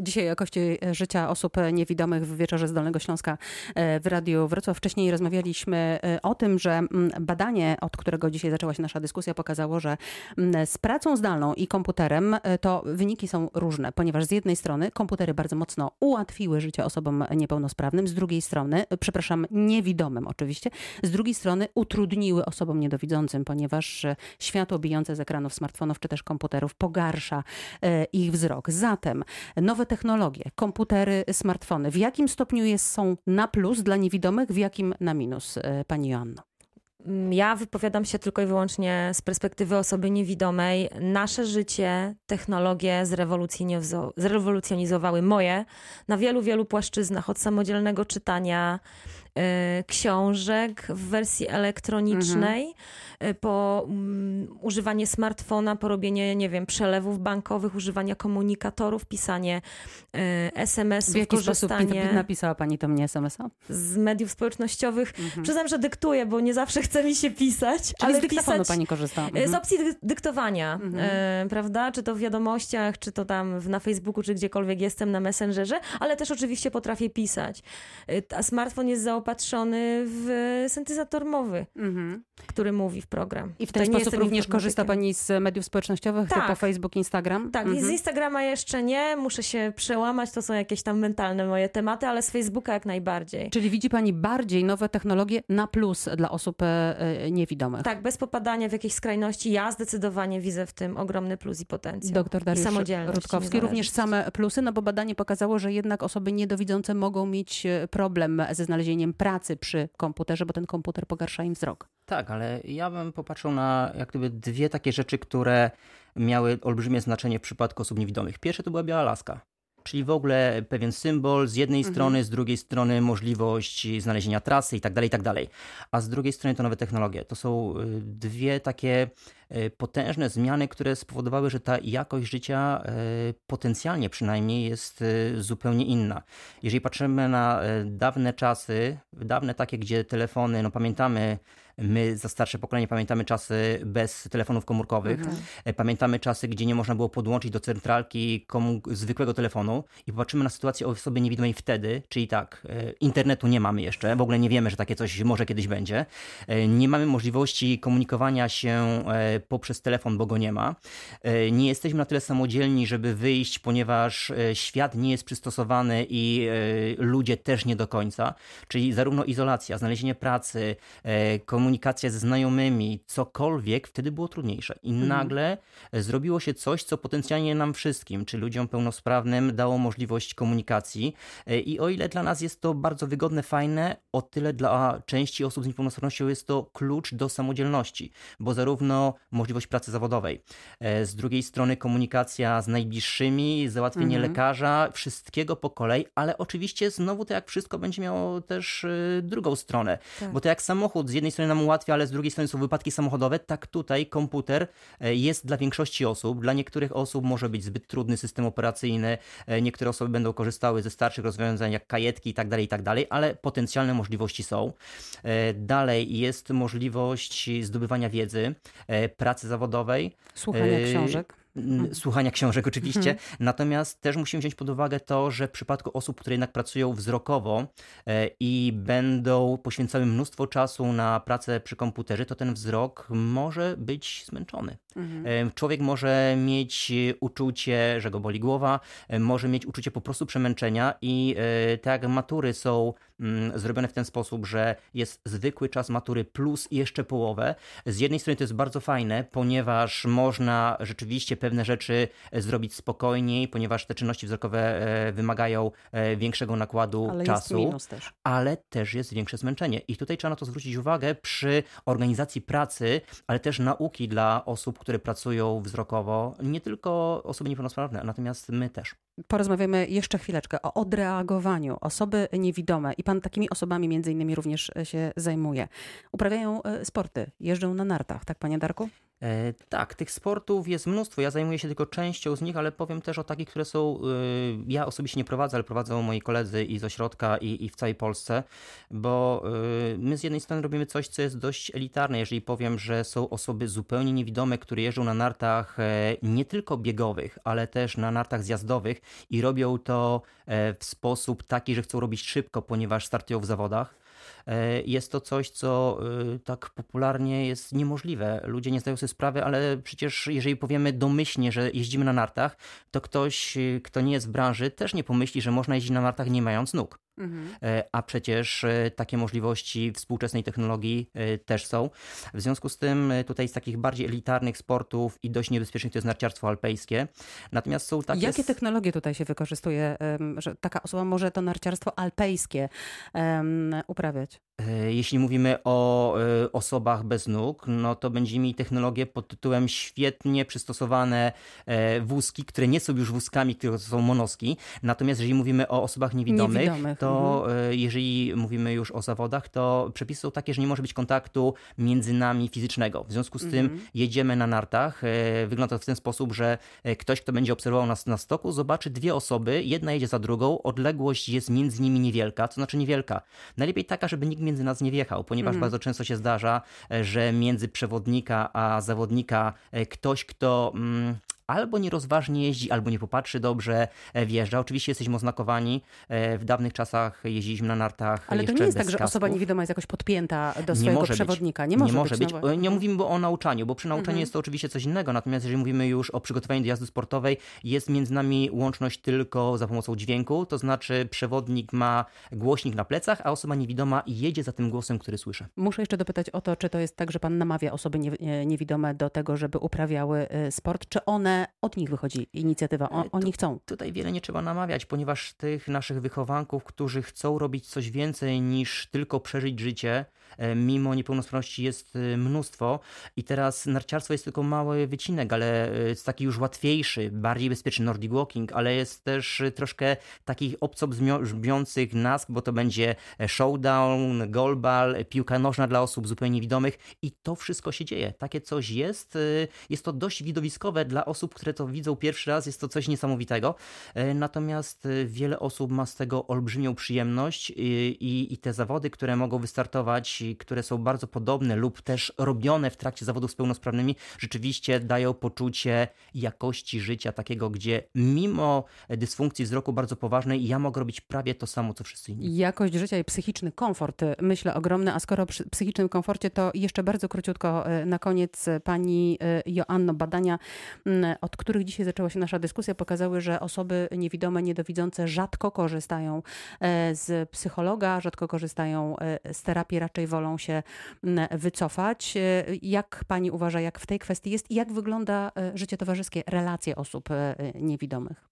Dzisiaj jakości życia osób niewidomych w wieczorze z Dolnego Śląska e, w Radiu Wrocław. Wcześniej rozmawialiśmy e, o tym, że mm, badanie, od którego dzisiaj zaczęła się nasza dyskusja, pokazało, że mm, z pracą zdalną i komputerem e, to wyniki są różne, ponieważ z jednej strony komputery bardzo mocno ułatwiły życie osobom niepełnosprawnym, z drugiej strony, przepraszam, niewidomym oczywiście, z drugiej strony utrudniły osobom niedowidzącym, ponieważ światło bijące z ekranów smartfonów czy też komputerów pogarsza ich wzrok. Zatem nowe technologie, komputery, smartfony, w jakim stopniu jest, są na plus dla niewidomych, w jakim na minus, e, pani Joanno? Mm, ja wypowiadam się tylko i wyłącznie z perspektywy osoby niewidomej. Nasze życie, technologie zrewolucjonizowały moje na wielu, wielu płaszczyznach, od samodzielnego czytania, książek w wersji elektronicznej, mhm. Po um, używanie smartfona, po robienie, nie wiem, przelewów bankowych, używania komunikatorów, pisanie y, SMS-ów, W jaki korzystanie... sposób napisała Pani to mnie SMS-a? Z mediów społecznościowych. Mhm. Przyznam, że dyktuję, bo nie zawsze chce mi się pisać. Czyli ale z dyktafonu Pani korzysta? Mhm. Z opcji dyktowania, mhm. prawda? Czy to w wiadomościach, czy to tam na Facebooku, czy gdziekolwiek jestem, na Messengerze, ale też oczywiście potrafię pisać. A smartfon jest zaopatrzony zaopatrzony w syntezator mowy, mhm. który mówi w program. I w ten to sposób również korzysta pani z mediów społecznościowych, tak. typu Facebook, Instagram? Tak, mhm. z Instagrama jeszcze nie, muszę się przełamać, to są jakieś tam mentalne moje tematy, ale z Facebooka jak najbardziej. Czyli widzi pani bardziej nowe technologie na plus dla osób e, e, niewidomych? Tak, bez popadania w jakieś skrajności, ja zdecydowanie widzę w tym ogromny plus i potencjał. Doktor Dariusz Rutkowski, również same plusy, no bo badanie pokazało, że jednak osoby niedowidzące mogą mieć e, problem ze znalezieniem pracy przy komputerze, bo ten komputer pogarsza im wzrok. Tak, ale ja bym popatrzył na jak gdyby dwie takie rzeczy, które miały olbrzymie znaczenie w przypadku osób niewidomych. Pierwsze to była biała laska czyli w ogóle pewien symbol z jednej mhm. strony, z drugiej strony możliwość znalezienia trasy i tak dalej, i tak dalej. A z drugiej strony to nowe technologie. To są y, dwie takie y, potężne zmiany, które spowodowały, że ta jakość życia y, potencjalnie przynajmniej jest zupełnie inna. Jeżeli patrzymy na dawne czasy, dawne takie, gdzie telefony, no pamiętamy My za starsze pokolenie pamiętamy czasy bez telefonów komórkowych. Mhm. E, pamiętamy czasy, gdzie nie można było podłączyć do centralki zwykłego telefonu i popatrzymy na sytuację osoby niewidomej wtedy, czyli tak, e, internetu nie mamy jeszcze, w ogóle nie wiemy, że takie coś może kiedyś będzie. E, nie mamy możliwości komunikowania się poprzez telefon, bo go nie ma. Nie jesteśmy na tyle samodzielni, żeby wyjść, ponieważ świat nie jest przystosowany i ludzie też nie do końca. Czyli zarówno izolacja, znalezienie pracy, komunikacja, komunikacja ze znajomymi, cokolwiek, wtedy było trudniejsze. I mhm. nagle zrobiło się coś, co potencjalnie nam wszystkim, czy ludziom pełnosprawnym, dało możliwość komunikacji. I o ile dla nas jest to bardzo wygodne, fajne, o tyle dla części osób z niepełnosprawnością jest to klucz do samodzielności, bo zarówno możliwość pracy zawodowej, e, z drugiej strony komunikacja z najbliższymi, załatwienie mhm. lekarza, wszystkiego po kolei, ale oczywiście znowu to jak wszystko będzie miało też e, drugą stronę, tak. bo to jak samochód z jednej strony nam nam ułatwia, ale z drugiej strony są wypadki samochodowe, tak tutaj komputer e, jest dla większości osób. Dla niektórych osób może być zbyt trudny system operacyjny, e, niektóre osoby będą korzystały ze starszych rozwiązań jak kajetki i tak dalej, i tak ale potencjalne możliwości są. E, dalej jest możliwość zdobywania wiedzy, pracy zawodowej. Słuchania książek. Słuchania książek oczywiście. Mhm. Natomiast też musimy wziąć pod uwagę to, że w przypadku osób, które jednak pracują wzrokowo e, i będą poświęcały mnóstwo czasu na pracę przy komputerze, to ten wzrok może być zmęczony. Mhm. E, człowiek może mieć uczucie, że go boli głowa, e, może mieć uczucie po prostu przemęczenia i tak jak matury są mm, zrobione w ten sposób, że jest zwykły czas matury plus jeszcze połowę. Z jednej strony to jest bardzo fajne, ponieważ można rzeczywiście pewne rzeczy e, zrobić spokojniej, ponieważ te czynności wzrokowe e, wymagają e, większego nakładu ale czasu, też. ale też jest większe zmęczenie. I tutaj trzeba na to zwrócić uwagę przy organizacji pracy, ale też nauki dla osób, które pracują wzrokowo, nie tylko osoby niepełnosprawne, natomiast my też. Porozmawiamy jeszcze chwileczkę o odreagowaniu. Osoby niewidome i pan takimi osobami między innymi również się zajmuje. Uprawiają sporty, jeżdżą na nartach, tak panie Darku? E, tak, tych sportów jest mnóstwo. Ja zajmuję się tylko częścią z nich, ale powiem też o takich, które są. E, ja osobiście nie prowadzę, ale prowadzą moi koledzy i z ośrodka, i, i w całej Polsce, bo e, my z jednej strony robimy coś, co jest dość elitarne. Jeżeli powiem, że są osoby zupełnie niewidome, które jeżdżą na nartach nie tylko biegowych, ale też na nartach zjazdowych i robią to w sposób taki, że chcą robić szybko, ponieważ startują w zawodach E, jest to coś, co e, tak popularnie jest niemożliwe. Ludzie nie zdają sobie sprawy, ale przecież jeżeli powiemy domyślnie, że jeździmy na nartach, to ktoś, e, kto nie jest w branży, też nie pomyśli, że można jeździć na nartach nie mając nóg. Mhm. A przecież takie możliwości współczesnej technologii też są. W związku z tym tutaj z takich bardziej elitarnych sportów i dość niebezpiecznych to jest narciarstwo alpejskie. Natomiast są takie... Jakie technologie tutaj się wykorzystuje, że taka osoba może to narciarstwo alpejskie um, uprawiać? E, jeśli mówimy o e, osobach bez nóg, no to będziemy mieli technologię pod tytułem świetnie przystosowane e, wózki, które nie są już wózkami, które są monoski. Natomiast jeżeli mówimy o osobach niewidomych, niewidomych. to mhm. jeżeli mówimy już o zawodach, to przepisy są takie, że nie może być kontaktu między nami fizycznego. W związku z tym mhm. jedziemy na nartach. Wygląda to w ten sposób, że ktoś, kto będzie obserwował nas na stoku, zobaczy dwie osoby, jedna jedzie za drugą, odległość jest między nimi niewielka, to znaczy niewielka. Najlepiej taka, żeby nikt między nas nie wjechał, ponieważ mm. bardzo często się zdarza, e, że między przewodnika a zawodnika e, ktoś, kto mm, albo nierozważnie jeździ, albo nie popatrzy dobrze, e, wjeżdża. Oczywiście jesteśmy oznakowani. E, w dawnych czasach jeździliśmy na nartach Ale to nie jest tak, że kasków. osoba niewidoma jest jakoś podpięta do nie swojego przewodnika. Nie może, nie może być. być. No nie mówimy o nauczaniu, bo przy nauczaniu mhm. jest to oczywiście coś innego. Natomiast jeżeli mówimy już o przygotowaniu do jazdy sportowej, jest między nami łączność tylko za pomocą dźwięku. To znaczy przewodnik ma głośnik na plecach, a osoba niewidoma jedzie za tym głosem, który słyszy. Muszę jeszcze dopytać o to, czy to jest tak, że pan namawia osoby niewidome do tego, żeby uprawiały sport, czy one od nich wychodzi inicjatywa, o, oni chcą. Tutaj wiele nie trzeba namawiać, ponieważ tych naszych wychowanków, którzy chcą robić coś więcej niż tylko przeżyć życie, e, mimo niepełnosprawności jest e, mnóstwo i teraz narciarstwo jest tylko mały wycinek, ale e, jest taki już łatwiejszy, bardziej bezpieczny Nordic Walking, ale jest też troszkę takich obco brzmiących nazw, bo to będzie showdown, goalball, piłka nożna dla osób zupełnie niewidomych i to wszystko się dzieje. Takie coś jest. Jest to dość widowiskowe dla osób, które to widzą pierwszy raz, jest to coś niesamowitego. E, natomiast e, wiele osób ma z tego olbrzymią przyjemność i, i te zawody, które mogą wystartować, które są bardzo podobne lub też robione w trakcie zawodów z pełnosprawnymi, rzeczywiście dają poczucie jakości życia takiego, gdzie mimo dysfunkcji wzroku bardzo poważnej, ja mogę robić prawie to samo, co wszyscy inni. Jakość życia i psychiczny komfort, myślę, ogromny. A skoro o psychicznym komforcie, to jeszcze bardzo króciutko e, na koniec pani Joanno, badania od których dzisiaj zaczęła się nasza dyskusja, pokazały, że osoby niewidome, niedowidzące rzadko korzystają z psychologa, rzadko korzystają z terapii, raczej wolą się wycofać. E, jak pani uważa, jak w tej kwestii jest i jak wygląda życie towarzyskie, relacje osób niewidomych?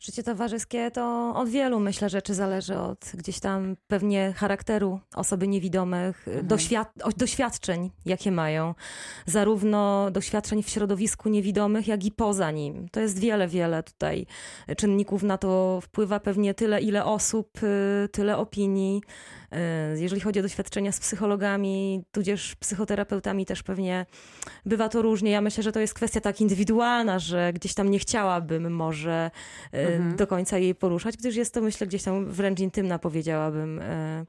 Życie towarzyskie to od wielu, myślę, rzeczy zależy od gdzieś tam pewnie charakteru osoby niewidomych, mhm. doświad doświadczeń, jakie mają. Zarówno doświadczeń w środowisku niewidomych, jak i poza nim. To jest wiele, wiele tutaj czynników na to wpływa. Pewnie tyle, ile osób, tyle opinii. Y, jeżeli chodzi o doświadczenia z psychologami, tudzież psychoterapeutami, też pewnie bywa to różnie. Ja myślę, że to jest kwestia tak indywidualna, że gdzieś tam nie chciałabym może y, mhm. do końca jej poruszać, gdyż jest to, myślę, gdzieś tam wręcz intymna, powiedziałabym, y,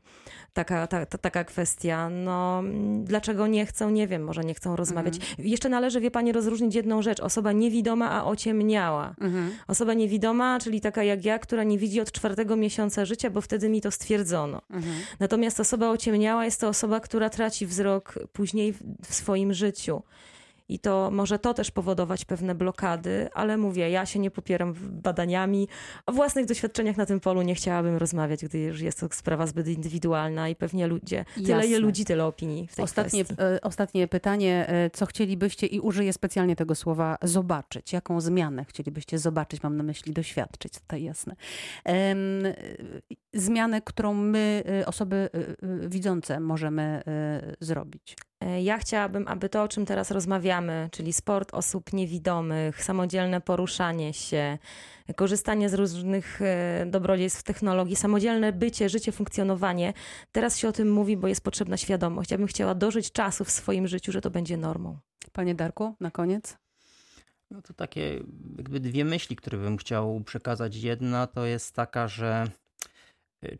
taka, ta, ta, taka kwestia. No, dlaczego nie chcą, nie wiem, może nie chcą rozmawiać. Mhm. Jeszcze należy, wie pani, rozróżnić jedną rzecz. Osoba niewidoma, a ociemniała. Mhm. Osoba niewidoma, czyli taka jak ja, która nie widzi od czwartego miesiąca życia, bo wtedy mi to stwierdzono. Mhm. Natomiast osoba ociemniała jest to osoba, która traci wzrok później w swoim życiu. I to może to też powodować pewne blokady, ale mówię, ja się nie popieram badaniami. O własnych doświadczeniach na tym polu nie chciałabym rozmawiać, gdyż jest to sprawa zbyt indywidualna i pewnie ludzie, tyle je ludzi, tyle opinii w tej ostatnie, kwestii. E, ostatnie pytanie, e, co chcielibyście i użyję specjalnie tego słowa zobaczyć? Jaką zmianę chcielibyście zobaczyć? Mam na myśli doświadczyć, tutaj jasne. zmianę, którą my, e, osoby widzące, możemy zrobić. E, ja chciałabym, aby to, o czym teraz rozmawiamy, czyli sport osób niewidomych, samodzielne poruszanie się, korzystanie z różnych e, dobrodziejstw technologii, samodzielne bycie, życie, funkcjonowanie, teraz się o tym mówi, bo jest potrzebna świadomość. Ja bym chciała dożyć czasu w swoim życiu, że to będzie normą. Panie Darku, na koniec? No to takie jakby dwie myśli, które bym chciał przekazać. Jedna to jest taka, że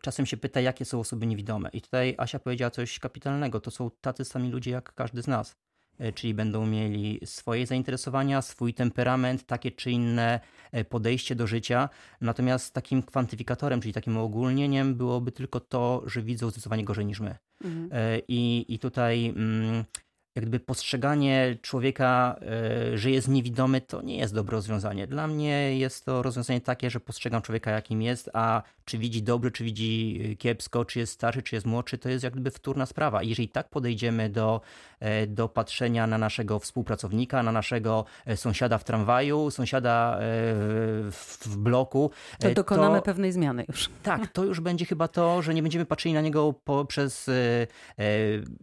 czasem się pyta, jakie są osoby niewidome. I tutaj Asia powiedziała coś kapitalnego. To są tacy sami ludzie jak każdy z nas. Y, czyli będą mieli swoje zainteresowania, swój temperament, takie czy inne y, podejście do życia. Natomiast takim kwantyfikatorem, czyli takim ogólnieniem byłoby tylko to, że widzą zdecydowanie gorzej niż my. Mhm. I, I tutaj. Mm, jak gdyby postrzeganie człowieka, e, że jest niewidomy, to nie jest dobre rozwiązanie. Dla mnie jest to rozwiązanie takie, że postrzegam człowieka jakim jest, a czy widzi dobrze, czy widzi e, kiepsko, czy jest starszy, czy jest młodszy, to jest jak gdyby wtórna sprawa. I jeżeli tak podejdziemy do, e, do patrzenia na naszego współpracownika, na naszego sąsiada w tramwaju, sąsiada w, w bloku, to dokonamy to, pewnej zmiany już. Tak, to już będzie chyba to, że nie będziemy patrzyli na niego poprzez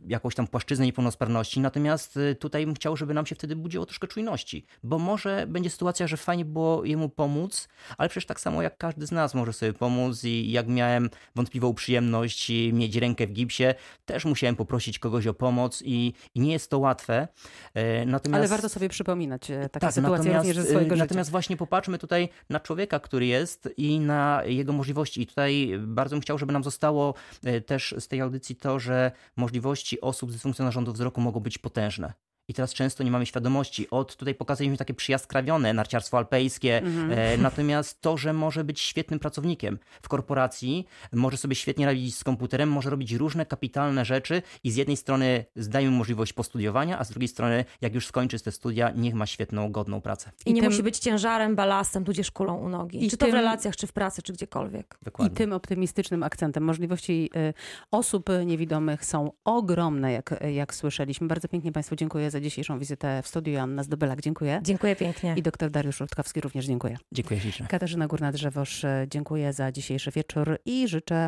jakąś tam płaszczyznę niepełnosprawności, Natomiast y, tutaj bym chciał, żeby nam się wtedy budziło troszkę czujności, bo może będzie sytuacja, że fajnie było jemu pomóc, ale przecież tak samo jak każdy z nas może sobie pomóc i jak miałem wątpliwą przyjemność mieć rękę w gipsie, też musiałem poprosić kogoś o pomoc i, i nie jest to łatwe. E, natomiast... Ale warto sobie przypominać e, takie tak, sytuacje również ze swojego y, Natomiast życia. właśnie popatrzmy tutaj na człowieka, który jest i na jego możliwości. I tutaj bardzo bym chciał, żeby nam zostało e, też z tej audycji to, że możliwości osób z dysfunkcją narządu wzroku mogą być być potężne. I teraz często nie mamy świadomości. Od tutaj pokazaliśmy takie przyjaskrawione narciarstwo alpejskie, -hmm. e, natomiast to, że może być świetnym pracownikiem w korporacji, może sobie świetnie radzić z komputerem, może robić różne kapitalne rzeczy i z jednej strony zdajemy możliwość postudiowania, a z drugiej strony, jak już skończy te studia, niech ma świetną, godną pracę. I, I nie tym... musi być ciężarem, balastem, tudzież kulą u nogi. I czy to tym... w relacjach, czy w pracy, czy gdziekolwiek. Dokładnie. I tym optymistycznym akcentem. Możliwości y, osób niewidomych są ogromne, jak, jak słyszeliśmy. Bardzo pięknie Państwu dziękuję za za dzisiejszą wizytę w studiu. Joanna Zdobylak, dziękuję. Dziękuję pięknie. I doktor Dariusz Rutkowski również dziękuję. Dziękuję ślicznie. Katarzyna Górna-Drzewosz, dziękuję za dzisiejszy wieczór i życzę